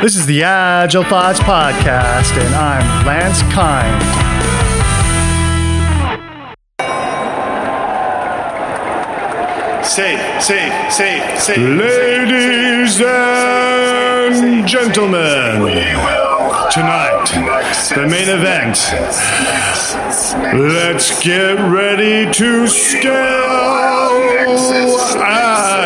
This is the Agile Thoughts Podcast, and I'm Lance Kind. Safe, safe, safe, safe. Ladies and gentlemen, tonight, the main event. Let's get ready to scale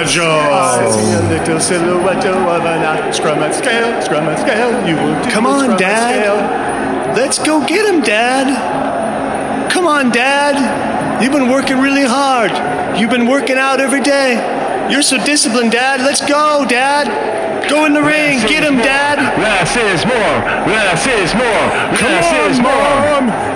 Agile. Little silhouette of an scrum and scale, scrum and scale. You will Come on, Dad. Let's go get him, Dad. Come on, Dad. You've been working really hard. You've been working out every day. You're so disciplined, Dad. Let's go, Dad. Go in the ring. Get him, Dad. Less is more. Less is more. Come Less on, is more. Mom!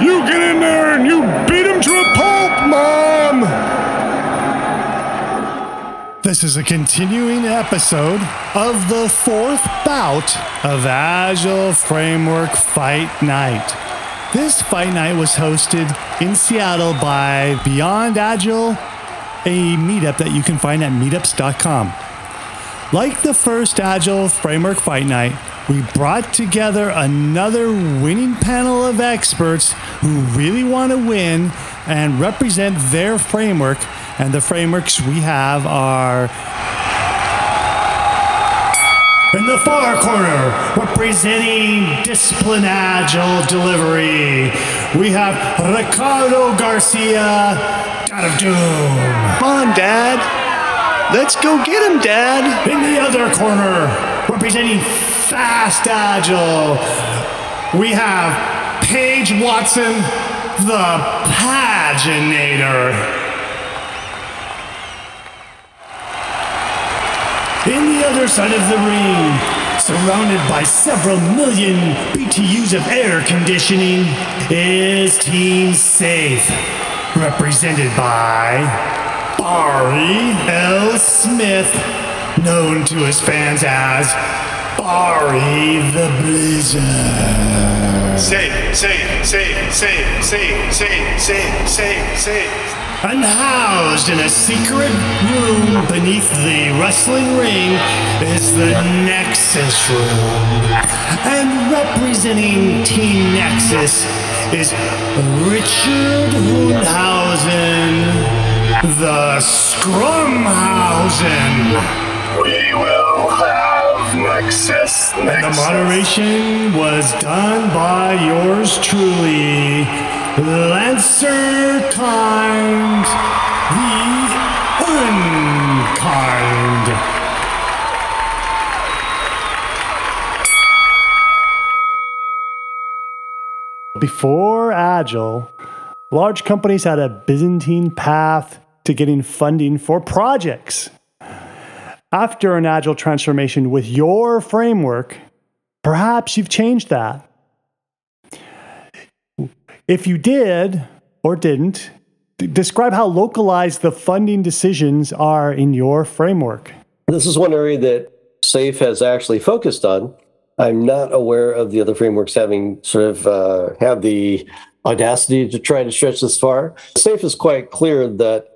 This is a continuing episode of the fourth bout of Agile Framework Fight Night. This fight night was hosted in Seattle by Beyond Agile, a meetup that you can find at meetups.com. Like the first Agile Framework Fight Night, we brought together another winning panel of experts who really want to win and represent their framework. And the frameworks we have are in the far corner, representing Discipline Agile Delivery, we have Ricardo Garcia, God of Doom. Come on, Dad. Let's go get him, Dad. In the other corner, representing Fast Agile, we have Paige Watson, the Paginator. In the other side of the ring, surrounded by several million BTUs of air conditioning, is Team Safe, represented by Barry L. Smith, known to his fans as Barry the Blizzard. Safe, safe, safe, safe, safe, safe, safe, safe, safe. And housed in a secret room beneath the wrestling ring is the Nexus Room. And representing Team Nexus is Richard Hundhausen, the Scrumhausen. We will have Nexus. And the moderation was done by yours truly, Lancer Kind, the Unkind. Before Agile, large companies had a Byzantine path to getting funding for projects. After an Agile transformation with your framework, perhaps you've changed that. If you did or didn't, d- describe how localized the funding decisions are in your framework. This is one area that SAFE has actually focused on. I'm not aware of the other frameworks having sort of uh, have the audacity to try to stretch this far. SAFE is quite clear that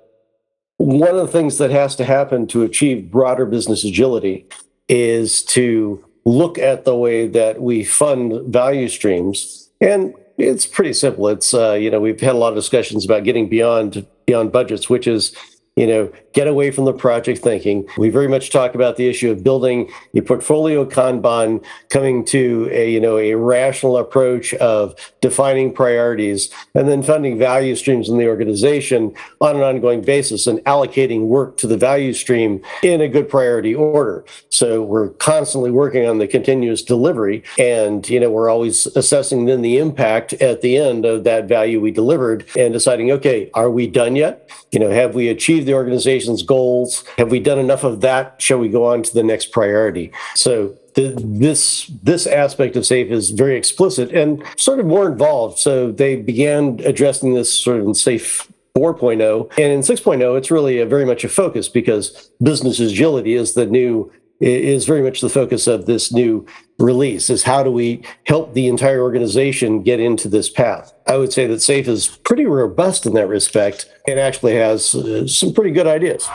one of the things that has to happen to achieve broader business agility is to look at the way that we fund value streams. And it's pretty simple. It's uh, you know we've had a lot of discussions about getting beyond beyond budgets, which is you know get away from the project thinking. We very much talk about the issue of building a portfolio kanban, coming to a you know a rational approach of defining priorities and then funding value streams in the organization on an ongoing basis and allocating work to the value stream in a good priority order. So we're constantly working on the continuous delivery and you know we're always assessing then the impact at the end of that value we delivered and deciding okay, are we done yet? You know, have we achieved the organization's goals? Have we done enough of that? Shall we go on to the next priority? So the, this this aspect of safe is very explicit and sort of more involved. So they began addressing this sort of in safe 4.0 and in 6.0 it's really a very much a focus because business agility is the new is very much the focus of this new release is how do we help the entire organization get into this path i would say that safe is pretty robust in that respect and actually has uh, some pretty good ideas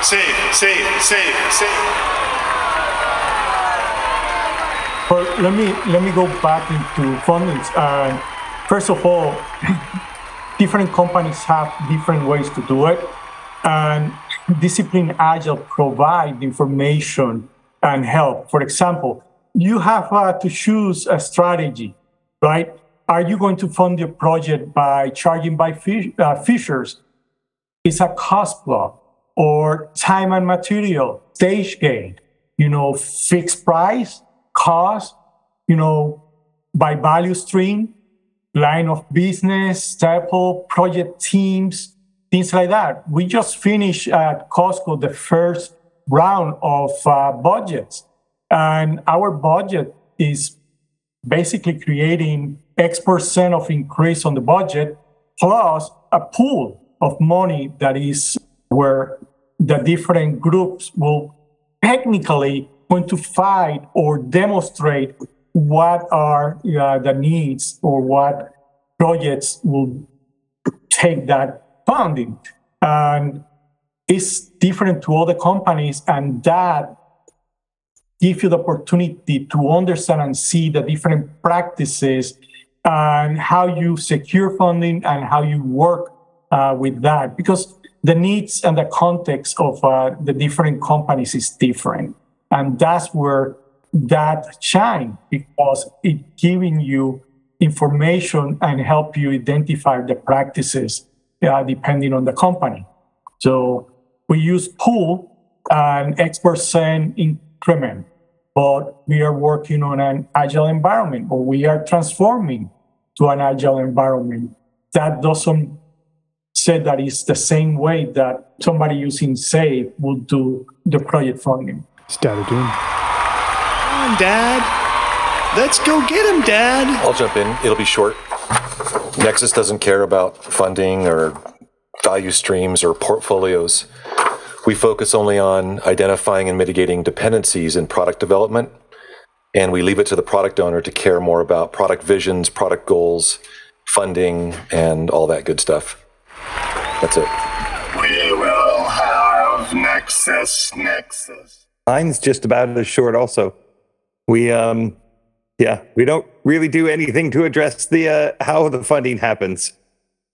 Safe, safe, safe, safe, safe. let me let me go back into fundings. Uh, first of all, different companies have different ways to do it, and Discipline Agile provide information and help. For example, you have uh, to choose a strategy, right? Are you going to fund your project by charging by fish, uh, fishers? It's a cost block or time and material, stage gate, you know, fixed price, cost, you know, by value stream, line of business, staple, project teams, things like that. We just finished at Costco the first round of uh, budgets, and our budget is basically creating X percent of increase on the budget plus a pool of money that is where the different groups will technically fight or demonstrate what are uh, the needs or what projects will take that funding. And it's different to other companies, and that gives you the opportunity to understand and see the different practices and how you secure funding and how you work uh, with that. Because the needs and the context of uh, the different companies is different. And that's where that shine because it giving you information and help you identify the practices uh, depending on the company. So we use pool and X percent increment, but we are working on an agile environment or we are transforming to an agile environment. That doesn't say that it's the same way that somebody using SAFe would do the project funding. Static Doom. Come on, Dad. Let's go get him, Dad. I'll jump in. It'll be short. Nexus doesn't care about funding or value streams or portfolios. We focus only on identifying and mitigating dependencies in product development, and we leave it to the product owner to care more about product visions, product goals, funding, and all that good stuff. That's it. We will have Nexus, Nexus. Mine's just about as short. Also, we um, yeah, we don't really do anything to address the uh, how the funding happens.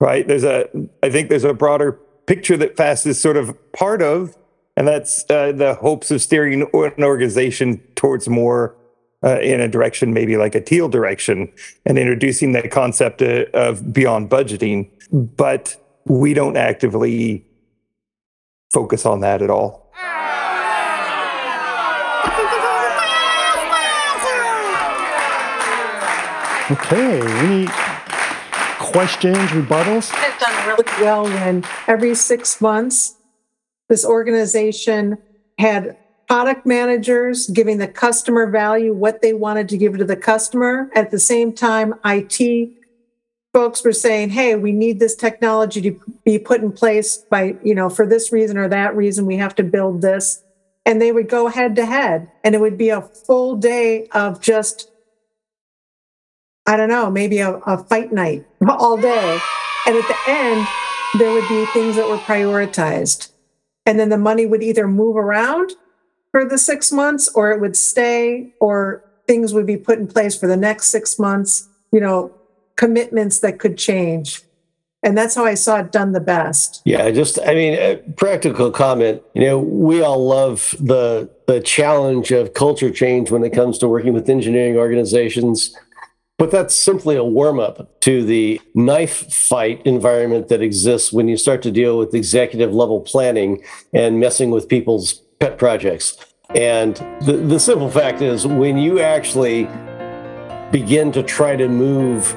Right? There's a, I think there's a broader picture that FAST is sort of part of, and that's uh, the hopes of steering an organization towards more uh, in a direction, maybe like a teal direction, and introducing the concept of, of beyond budgeting. But we don't actively focus on that at all. Okay. Any questions, rebuttals? I've done really well when every six months, this organization had product managers giving the customer value what they wanted to give to the customer. At the same time, IT folks were saying, hey, we need this technology to be put in place by, you know, for this reason or that reason, we have to build this. And they would go head to head, and it would be a full day of just I don't know, maybe a, a fight night all day. And at the end, there would be things that were prioritized. And then the money would either move around for the six months or it would stay or things would be put in place for the next six months, you know, commitments that could change. And that's how I saw it done the best. Yeah, just I mean, a practical comment. You know, we all love the the challenge of culture change when it comes to working with engineering organizations. But that's simply a warm up to the knife fight environment that exists when you start to deal with executive level planning and messing with people's pet projects. And the, the simple fact is, when you actually begin to try to move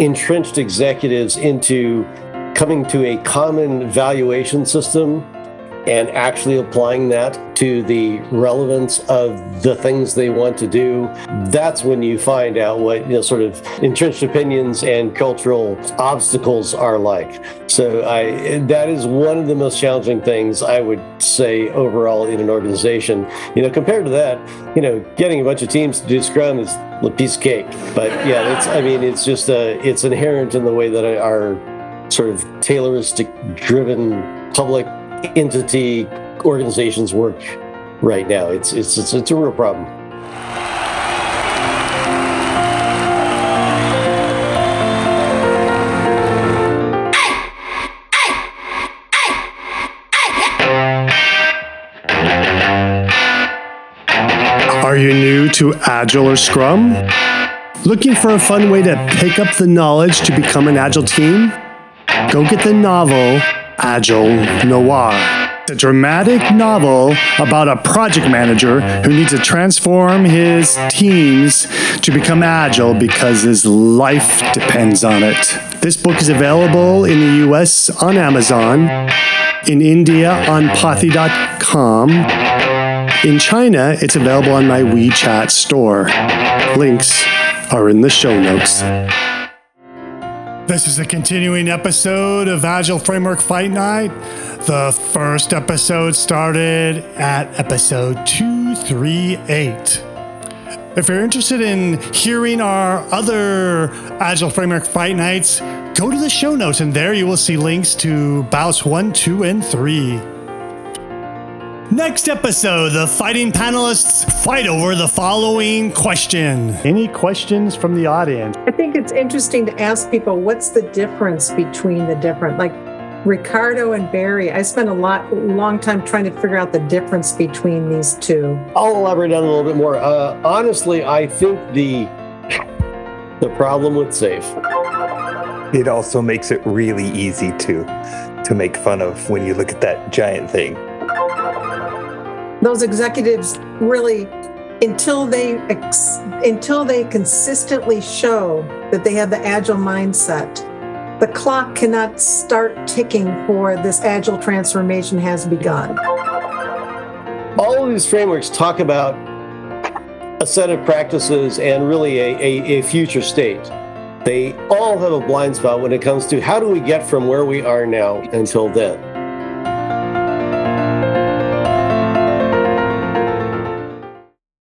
entrenched executives into coming to a common valuation system and actually applying that to the relevance of the things they want to do that's when you find out what you know sort of entrenched opinions and cultural obstacles are like. So i that is one of the most challenging things i would say overall in an organization. You know compared to that you know getting a bunch of teams to do scrum is a piece of cake. But yeah it's i mean it's just uh, it's inherent in the way that our sort of tayloristic driven public entity organizations work right now. It's, it's, it's, it's a real problem. Are you new to Agile or Scrum? Looking for a fun way to pick up the knowledge to become an Agile team? Go get the novel Agile Noir. A dramatic novel about a project manager who needs to transform his teams to become agile because his life depends on it. This book is available in the US on Amazon, in India on Pothi.com. In China, it's available on my WeChat store. Links are in the show notes. This is a continuing episode of Agile Framework Fight Night. The first episode started at episode 238. If you're interested in hearing our other Agile Framework Fight Nights, go to the show notes and there you will see links to bouts 1, 2, and 3. Next episode, the fighting panelists fight over the following question. Any questions from the audience? I think it's interesting to ask people what's the difference between the different, like Ricardo and Barry. I spent a lot, long time trying to figure out the difference between these two. I'll elaborate on a little bit more. Uh, honestly, I think the the problem with safe It also makes it really easy to to make fun of when you look at that giant thing. Those executives really, until they ex, until they consistently show that they have the agile mindset, the clock cannot start ticking for this agile transformation has begun. all of these frameworks talk about a set of practices and really a, a, a future state. They all have a blind spot when it comes to how do we get from where we are now until then.